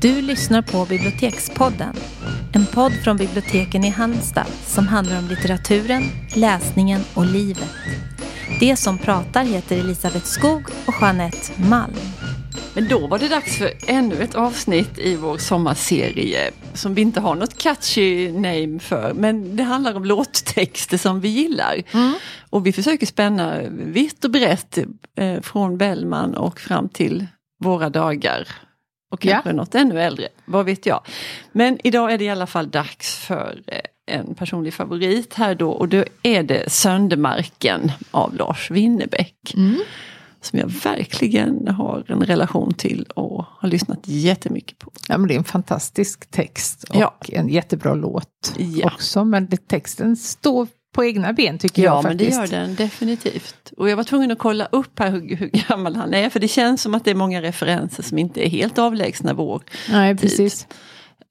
Du lyssnar på Bibliotekspodden. En podd från biblioteken i Halmstad som handlar om litteraturen, läsningen och livet. Det som pratar heter Elisabeth Skog och Jeanette Malm. Men då var det dags för ännu ett avsnitt i vår sommarserie som vi inte har något catchy name för. Men det handlar om låttexter som vi gillar. Mm. Och vi försöker spänna vitt och brett eh, från Bellman och fram till våra dagar. Och kanske Ja. något ännu äldre, vad vet jag. Men idag är det i alla fall dags för eh, en personlig favorit här då och då är det Söndermarken av Lars Winnerbäck. Som jag verkligen har en relation till och har lyssnat jättemycket på. Ja, men det är en fantastisk text och Ja. en jättebra låt Ja. också. Men texten står på egna ben tycker Ja jag men det gör den definitivt. Och jag var tvungen att kolla upp här hur, hur gammal han är för det känns som att det är många referenser som inte är helt avlägsna vår Nej, tid. precis.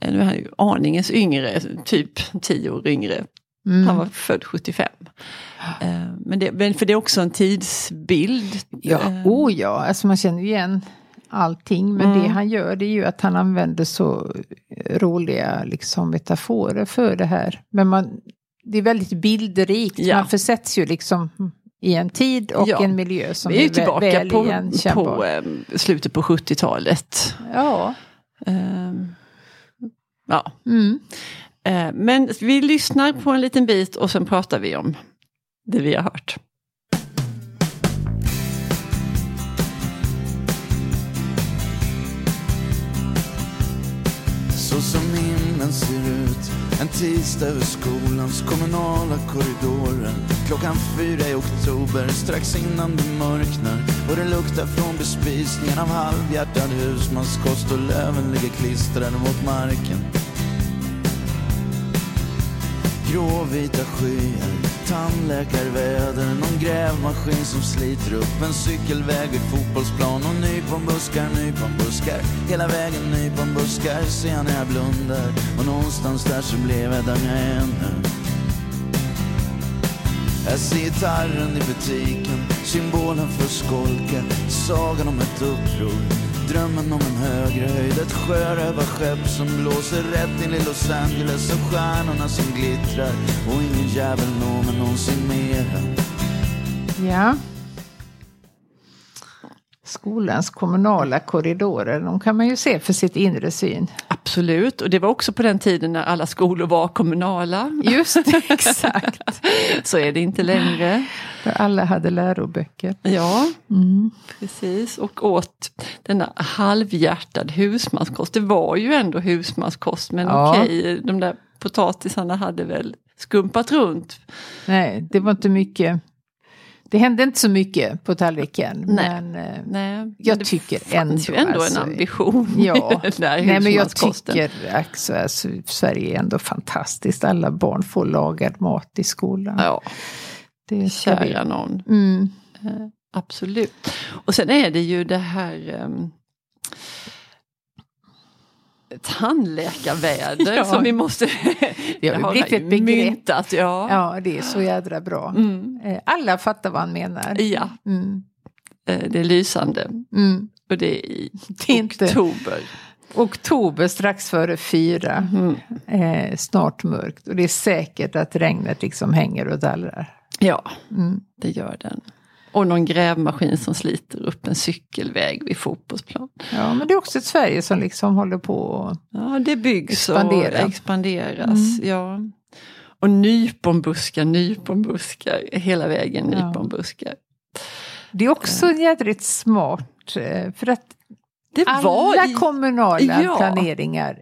Eh, Nu är han ju aningens yngre, typ 10 år yngre. Mm. Han var född 75. Eh, Men, det, men för det är också en tidsbild. Ja, Eh, oh ja, alltså man känner igen allting. Men Mm. det han gör det är ju att han använder så roliga liksom, metaforer för det här. Men man, det är väldigt bildrikt. Ja. Man försätts ju liksom i en tid och Ja. en miljö som Vi är vä- tillbaka väl på, igenkännbar. på eh, slutet på 70-talet. Ja. Eh, Ja. Mm. Eh, Men vi lyssnar på en liten bit och sen pratar vi om det vi har hört. Så som himlen ser ut en tisdag över skolans kommunala korridorer. Klockan fyra i oktober strax innan det mörknar. Och det luktar från bespisningen av halvhjärtad husmanskost Och löven ligger klistrade mot marken. Gråvita skyar, tandläkarväder Någon grävmaskin som sliter upp en cykelväg. Vid fotbollsplan Och nyponbuskar, nyponbuskar Hela vägen nyponbuskar ser jag när jag blundar. Och någonstans där så blev jag där jag är nu. Jag ser gitarren i butiken, symbolen för skolka Sagan om ett uppror, drömmen om en högre höjd. Ett sjörövarskepp som blåser rätt in i Los Angeles Och stjärnorna som glittrar. Och ingen jävel når mig någonsin mera Ja. Skolans kommunala korridorer, de kan man ju se för sitt inre syn. Absolut, och det var också på den tiden när alla skolor var kommunala. Just det, exakt. Så är det inte längre. För alla hade läroböcker. Ja, Mm. precis. Och åt denna halvhjärtad husmanskost. Det var ju ändå husmanskost men Ja. okej, de där potatisarna hade väl skumpat runt. Nej, det var inte mycket. Det hände inte så mycket på tallriken. Nej. Men, eh, Nej, men Jag det tycker fanns ju ändå, ändå alltså, en ambition ja. Nej, men jag tycker alltså, alltså, Sverige är ändå fantastiskt. Alla barn får lagad mat i skolan. Ja, det kära någon. Mm. Absolut. Och sen är det ju det här um, tandläkarväder Ja. som vi måste Det har blivit ett begrepp. myntat. Ja. Ja, det är så jädra bra. Mm. Eh, Alla fattar vad han menar. ja, Mm. eh, det är lysande. Mm. Och det är i Det är inte- oktober. Oktober strax före fyra. Mm. Eh, snart mörkt. Och det är säkert att regnet liksom hänger och dallrar. Ja, Mm. det gör den. Och någon grävmaskin som sliter upp en cykelväg vid fotbollsplan. Ja, men det är också ett Sverige som liksom håller på. Ja, det byggs Expandera. och expanderas. Ja. Och nyponbuskar, nyponbuskar, hela vägen Ja. nyponbuskar. Det är också jädrigt smart. eh, För att Det alla i- kommunala Ja. planeringar,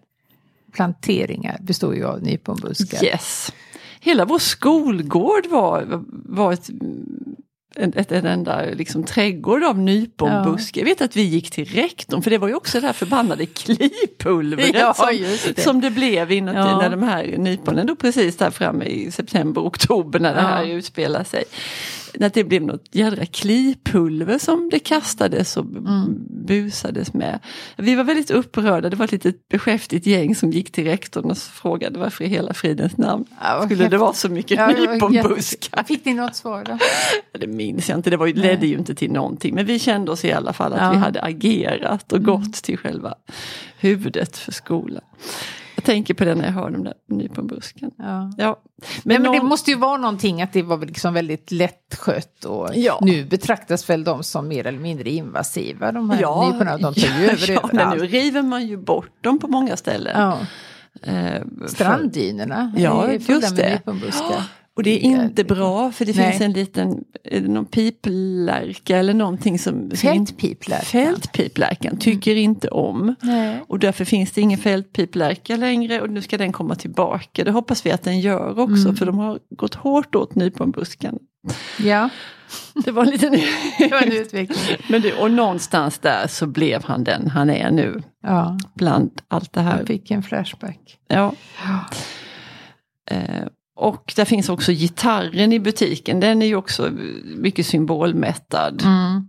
planteringar består ju av nyponbuskar. Yes. Hela vår skolgård var, var ett, en, ett, en enda liksom, trädgård av nyponbuskar. Jag vet att vi gick till rektorn för det var ju också det här förbannade klipulvret Ja, som, det. som det blev inuti Ja. när de här nyponen då precis där framme i september, oktober när det Ja. här utspelar sig. Att det blev något jädra klipulver som det kastades och Mm. busades med. Vi var väldigt upprörda, det var ett litet beskäftigt gäng som gick till rektorn och frågade varför i hela fridens namn Ja, skulle det häftigt. vara så mycket Ja, det nyponbuskar. Fick ni något svar då? Det minns jag inte, det var ju, ledde ju inte till någonting. Men vi kände oss i alla fall att Ja. vi hade agerat och gått till själva huvudet för skolan. Tänker på det när jag hör de där nyponbusken. Ja. Ja. Men, men det någon- måste ju vara någonting att det var liksom väldigt lättskött och Ja. nu betraktas väl de som mer eller mindre invasiva de här Ja, nyporna. De tar ju över ja, men nu river man ju bort dem på många ställen. Ja. Eh, Stranddynerna Ja, är fulla med det. nyponbuskar. Och det är inte bra för det Nej. finns en liten, någon piplärka eller någonting som... Fältpiplärkan. Fältpiplärkan tycker inte om. Nej. Och därför finns det ingen fältpiplärka längre och nu ska den komma tillbaka. Det hoppas vi att den gör också Mm. för de har gått hårt åt nyponbusken. Ja, Det var en liten... det var en utveckling. Men det, och någonstans där så blev han den han är nu. Ja, Bland allt det här. jag fick en flashback. Ja. Eh, och där finns också gitarren i butiken. Den är ju också mycket symbolmättad. Mm.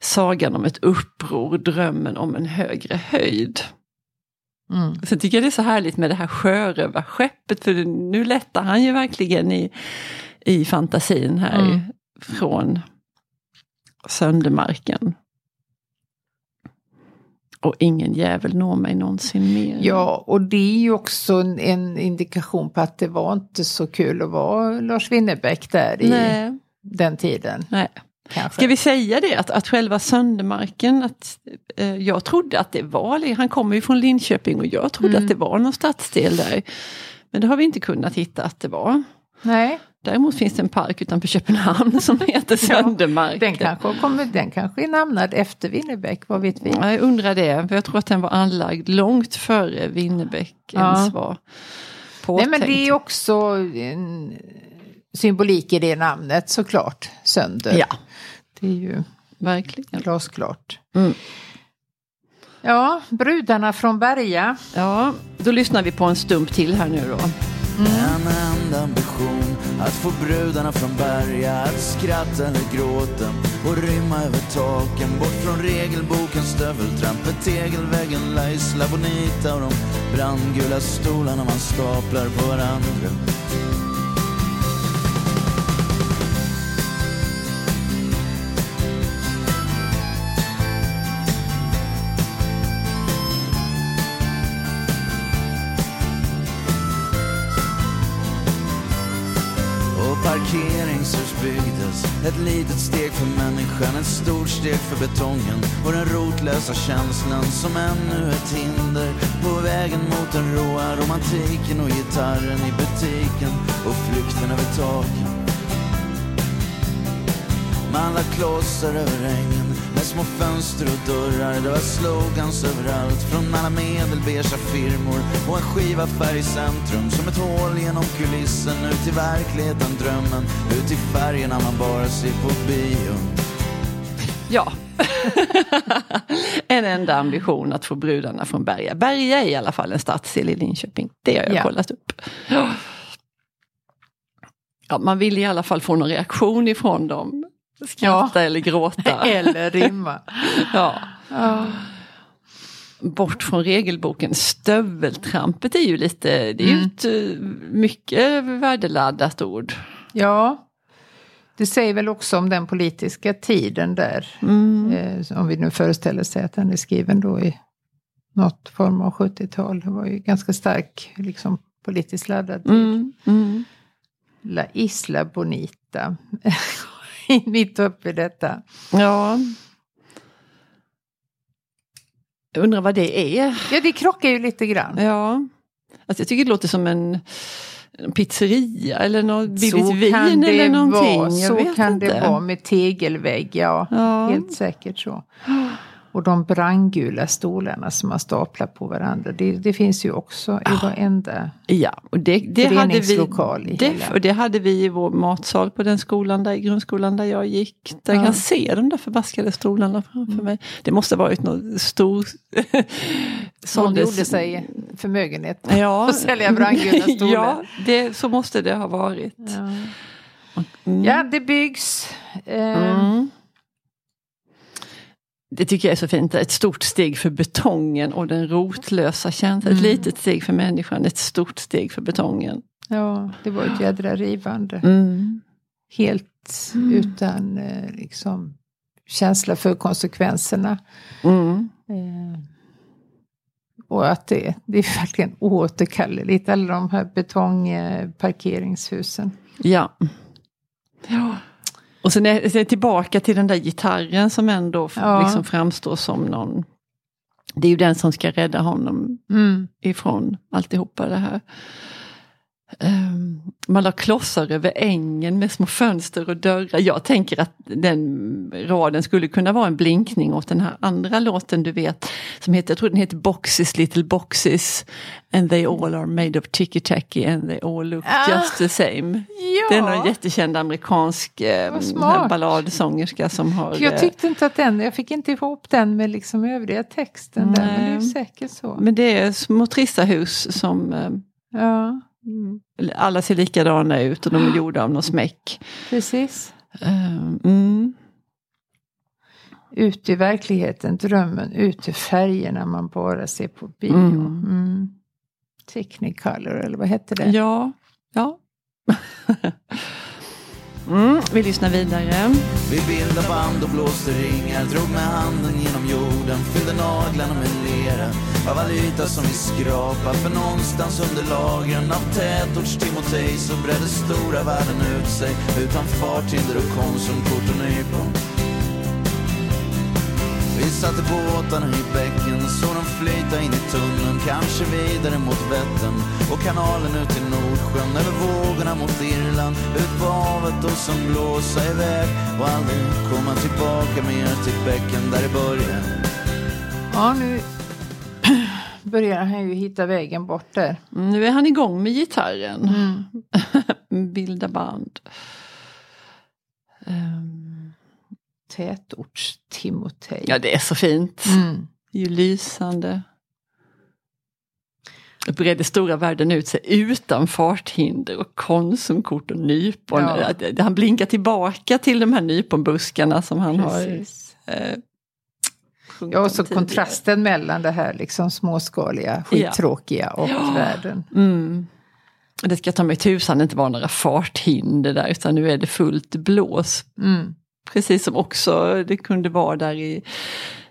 Sagan om ett uppror, drömmen om en högre höjd. Mm. Sen tycker jag det är så härligt med det här sjörövarskeppet för nu lättar han ju verkligen i, i fantasin här Mm. från Söndermarken. Och ingen jävel når mig någonsin mer. Ja, och det är ju också en, en indikation på att det var inte så kul att vara Lars Winnerbäck där i Nej, den tiden. nej. Kanske. Ska vi säga det att, att själva Söndermarken, att, eh, jag trodde att det var, han kommer ju från Linköping och jag trodde Mm. att det var någon stadsdel där. Men det har vi inte kunnat hitta att det var. Nej, Däremot finns det en park utanför Köpenhamn som heter Söndermarken. den kanske, kommer, den kanske är namnad efter Winnerbäck, vad vet vi? Ja, jag undrar det, för jag tror att den var anlagd långt före Winnerbäck Ja. ens var Nej påtänkt. men det är också en symbolik i det namnet såklart, sönder. Ja, Det är ju verkligen. glasklart. Mm. Ja, brudarna från Berga. Ja, då lyssnar vi på en stump till här nu då. En enda ambition att få brudarna från Berga att skratta eller gråta och rymma över taken bort från regelboken, stöveltrampet, tegelväggen, La Isla Bonita och de brandgula stolarna man staplar på varandra. Ett litet steg för människan, ett stort steg för betongen Och den rotlösa känslan som ännu ett hinder På vägen mot den råa romantiken och gitarren i butiken Och flykten över taken man la klossar över ängen med små fönster och dörrar. Det var slogans överallt från alla medelbeiga firmor och en skivaffär i centrum som ett hål genom kulissen ut i verkligheten, drömmen, ut i färgerna man bara ser på bio. Ja. en enda ambition att få brudarna från Berga. Berga är i alla fall en stadsdel i Linköping. Det har jag Ja. kollat upp. Ja. Ja, man vill i alla fall få någon reaktion ifrån dem. Skratta eller gråta. Eller rimma. ja. Ja. Bort från regelboken. Stöveltrampet är ju lite, det är ju Mm. ett eh, mycket värdeladdat ord. ja, det säger väl också om den politiska tiden där. Mm. Eh, om vi nu föreställer sig att den är skriven då i något form av 70-tal. Det var ju ganska stark liksom, politiskt laddad tid. Mm. Mm. La Isla Bonita. Mitt uppe i detta. Ja. Jag undrar vad det är. Ja, det krockar ju lite grann. Ja. Alltså jag tycker det låter som en, en pizzeria eller något billigt Så vin kan det eller någonting. vara. Så kan inte. det vara med tegelvägg, ja. Ja. Helt säkert så. Och de brandgula stolarna som man staplar på varandra. Det, det finns ju också i varenda... Ja, och det, det hade vi. Föreningslokal i Det, och det hade vi i vår matsal på den skolan där i grundskolan där jag gick. Där jag Ja. kan se de där förbaskade stolarna framför mig. Det måste ha varit något stor... Någon gjorde sig förmögenhet. Ja, och sälja brandgula stolar. ja det, så måste det ha varit. Ja. Mm. Ja, det byggs. Eh, Mm. Det tycker jag är så fint. Ett stort steg för betongen och den rotlösa känslan. Ett Mm. litet steg för människan, ett stort steg för betongen. Ja, det var ett jädra rivande. Mm. Helt utan eh, liksom, känsla för konsekvenserna. Mm. Eh, och att det, det är verkligen oåterkalleligt, alla de här betongparkeringshusen. Ja. ja. Och sen är jag tillbaka till den där gitarren som ändå Ja. liksom framstår som någon... Det är ju den som ska rädda honom Mm. ifrån alltihopa det här. Um, man la klossar över ängen med små fönster och dörrar. Jag tänker att den raden skulle kunna vara en blinkning åt den här andra låten du vet. Som heter, jag tror den heter Boxes Little Boxes. And they all are made of ticky-tacky and they all look Ah. just the same. Ja, Det är någon jättekänd amerikansk eh, balladsångerska som har... jag eh, tyckte inte att den, jag fick inte ihop den med liksom övriga texten där, men det är säkert så. men det är små trista hus som eh, Ja, alla ser likadana ut och de är gjorda av någon smäck. precis. Eh, mm. Ut i verkligheten, drömmen, ut i färgerna man bara ser på bio. Mm. Mm. Technicolor, eller vad hette det? Ja, ja. mm, vi lyssnar vidare. Vi bildade band och blåste ringar Drog med handen genom jorden Fyllde naglarna med lera Av all yta som vi skrapar För någonstans under lagren Av tätorts Timotej Så bredde stora världen ut sig Utan farthinder och konsumkort och nypon vi satte båtarna i bäcken, såg dem flyta in i tunneln Kanske vidare mot Vättern och kanalen ut till Nordsjön Över vågorna mot Irland, ut på havet och som blåsa iväg Och aldrig komma tillbaka mer till bäcken där det började Ja, nu börjar han ju hitta vägen bort där. Mm, nu är han igång med gitarren. Mm. Bilda band. Ehm, Tätorts-Timotej. ja, det är så fint. Mm. Det är ju lysande. Och bredde stora världen ut sig utan farthinder och konsumkort och nypon. Ja. Att- Han blinkar tillbaka till de här nyponbuskarna som han har Precis. eh, sjungit Ja, och så tidigare. kontrasten mellan det här liksom småskaliga, skittråkiga och världen. Mm. Det ska ta mig tusan inte vara några farthinder där utan nu är det fullt blås. Mm. Precis som också det kunde vara där i,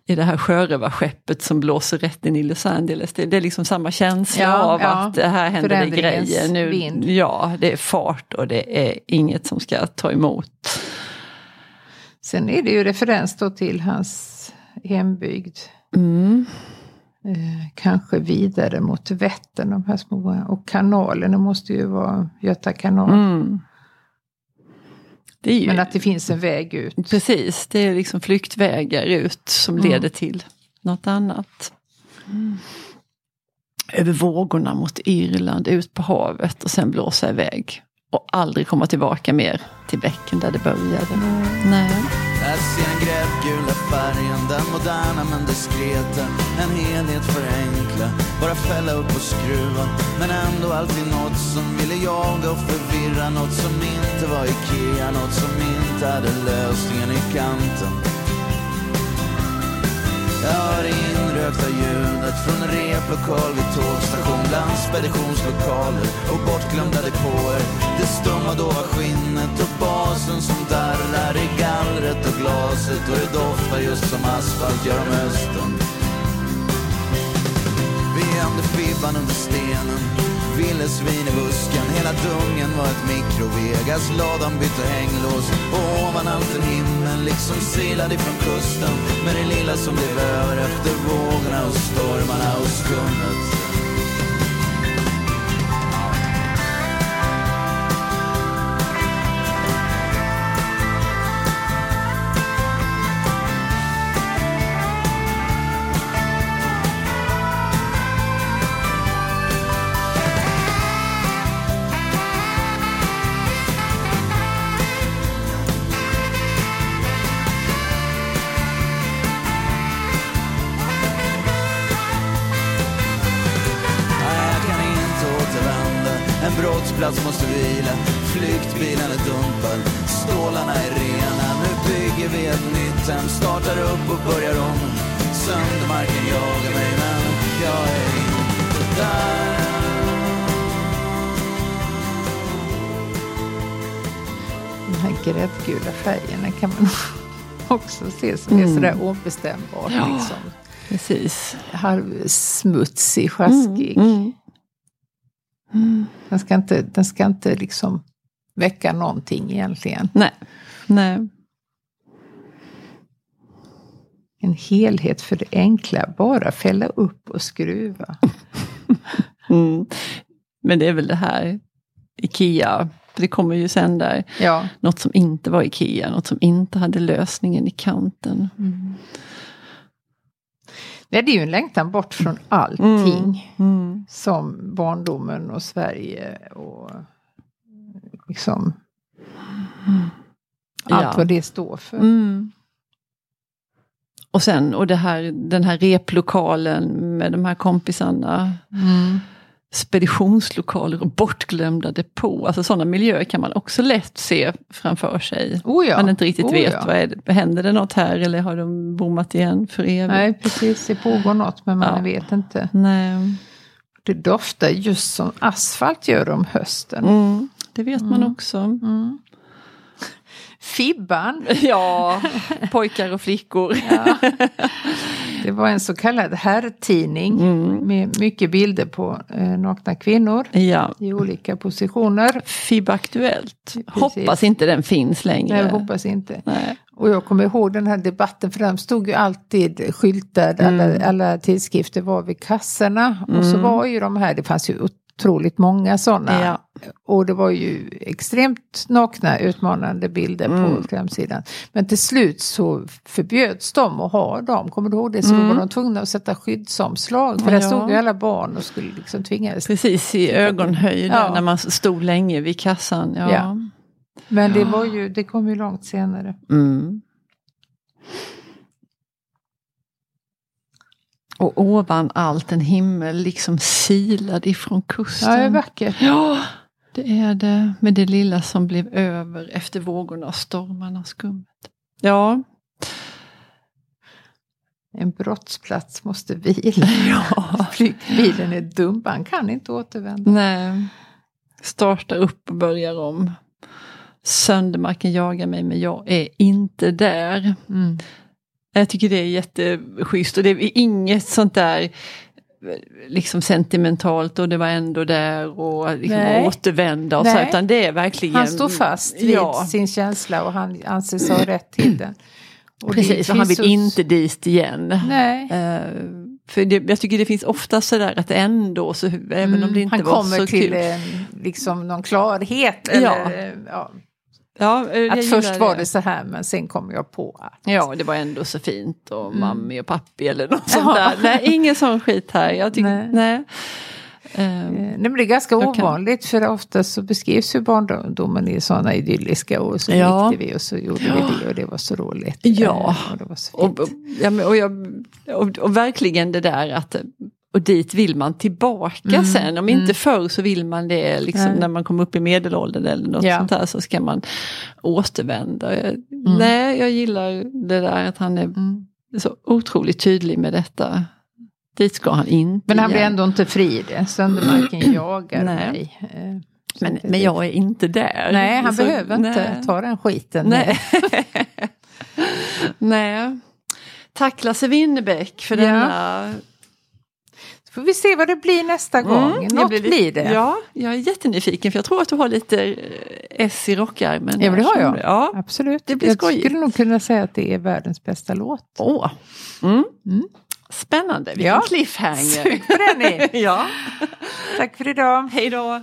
i det här sjörövarskeppet som blåser rätt in i Los Angeles. Det, det är liksom samma känsla Ja, av ja. att det här händer det grejer. Nu, vind. Ja, det är fart och det är inget som ska ta emot. Sen är det ju referens då till hans hembygd. Mm. Eh, kanske vidare mot Vättern, de här små. Och kanalerna måste ju vara Göta kanal. Mm. Ju, Men att det finns en väg ut. Precis, det är liksom flyktvägar ut som Mm. leder till något annat. Över vågorna mot Irland, ut på havet och sen blåsa iväg. Och aldrig komma tillbaka mer till bäcken där det började. Nej. Jag ser den gräddgula färgen, den moderna men diskreta. En helhet förenkla, bara fälla upp och skruva. Men ändå alltid något som ville jaga och förvirra. Något som inte var Ikea, något som inte hade lösningen i kanten hör inrökta ljudet från en replokal vid tågstation bland speditionslokaler och bortglömda depåer. Det stumma dova skinnet och basen som darrar i gallret och glaset och det doftar just som asfalt gör om hösten. Vi gömde fibban under stenen, villesvin i busken. Hela dungen var ett mikrovegas, ladan bytte hänglås. Och ovan allt en himmel, liksom silad ifrån kusten. Med det lilla som blev över efter vågorna och stormarna och skummet. Brottsplats måste vila, flyktbilen är dumpad, stålarna är rena. Nu bygger vi ett nytt hem, startar upp och börjar om. Söndermarken jagar mig men jag är inte där. De här gräddgula färgerna kan man också se som är Mm. sådär obestämbart. Ja. Liksom. Precis. Halvsmutsig, sjaskig. Mm, mm. Den ska inte, den ska inte liksom väcka någonting egentligen. Nej. Nej. En helhet för det enkla, bara fälla upp och skruva. Mm. Men det är väl det här Ikea, det kommer ju sen där. Ja. Något som inte var Ikea, något som inte hade lösningen i kanten. Nej, det är ju en längtan bort från allting. Mm. Som barndomen och Sverige och liksom allt Ja. vad det står för. Mm. Och sen, och det här, den här replokalen med de här kompisarna. Mm. Speditionslokaler och bortglömda depå. Alltså sådana miljöer kan man också lätt se framför sig. Oh ja. Man inte riktigt oh vet, ja. vad är det, händer det något här eller har de bommat igen för evigt? Nej, precis. Det pågår något men man Ja. vet inte. Nej. Det doftar just som asfalt gör om hösten. Mm. Det vet man också. Mm. Fibban, Ja, pojkar och flickor. det var en så kallad herrtidning Mm. med mycket bilder på eh, nakna kvinnor Ja, i olika positioner. FIB Aktuellt. Precis. Hoppas inte den finns längre. Nej, jag hoppas inte. Nej. Och jag kommer ihåg den här debatten för de stod ju alltid skyltade, Mm. alla, alla tidskrifter var vid kassorna. Och så var ju de här, det fanns ju otroligt många sådana. Ja. Och det var ju extremt nakna utmanande bilder Mm. på framsidan. Men till slut så förbjöds de att ha dem, kommer du ihåg det? Så Mm. då var de tvungna att sätta skyddsomslag. För där Ja. stod ju alla barn och skulle liksom tvingas. Precis i ögonhöjd Ja. när man stod länge vid kassan. Ja. Ja. Men det var ju, det kom ju långt senare. Mm. Och ovan allt en himmel liksom silad ifrån kusten. Ja, det är vackert. Ja, det är det. Med det lilla som blev över efter vågorna och stormarna och skummet. Ja, En brottsplats måste vila. ja. Flyktbilen är dum, han kan inte återvända. Nej. Starta upp och börjar om. Söndermarken jagar mig men jag är inte där. Mm. Jag tycker det är jätteschysst och det är inget sånt där liksom sentimentalt och det var ändå där och liksom Nej. återvända och så, Nej. utan det är verkligen... Han står fast vid ja, sin känsla och han anser sig ha rätt till den. Och precis, och han vill så- inte dit igen. Eh, för det, jag tycker det finns ofta sådär att ändå, så, även om det inte Mm. han var kommer så till kul. en, liksom någon klarhet. Eller, Ja. ja. Ja, eh, Att först var det så här men sen kom jag på att. Ja, det var ändå så fint och Mm. mammi och pappi eller något sånt där. Nej, ingen sån skit här. Jag tycker, Nej. nej. Eh, Nej, men det är ganska Jag kan- ovanligt för ofta så beskrivs ju barndomen i sådana idylliska och så Ja. lekte vi och så gjorde vi det och det var så roligt. Ja. Eh, Och det var så och, fint. och, ja, men- och, jag, och, och verkligen det där att och dit vill man tillbaka sen. Om inte förr så vill man det liksom, Mm. När man kommer upp i medelåldern eller något Ja. sånt där så ska man återvända. Jag, Nej, jag gillar det där att han är Mm. så otroligt tydlig med detta. Dit ska han inte Men han blir igen. ändå inte fri det. Söndermarken jagar mig. Eh, Men, men jag är inte där. Nej, han Så- behöver inte nej. ta den skiten. Nej. Nej. Tack Lasse Winnerbäck för Ja. denna... Får vi se vad det blir nästa gång. Mm, Något blir blir, det. Ja, jag är jättenyfiken för jag tror att du har lite eh, S i rockärmen. Ja, det har jag. Ja. Absolut. Det blir jag skojigt. skulle nog kunna säga att det är världens bästa låt. Åh. Mm. Mm. Spännande, vilken Ja. cliffhanger. Ni. ja. Tack för idag. Hej då.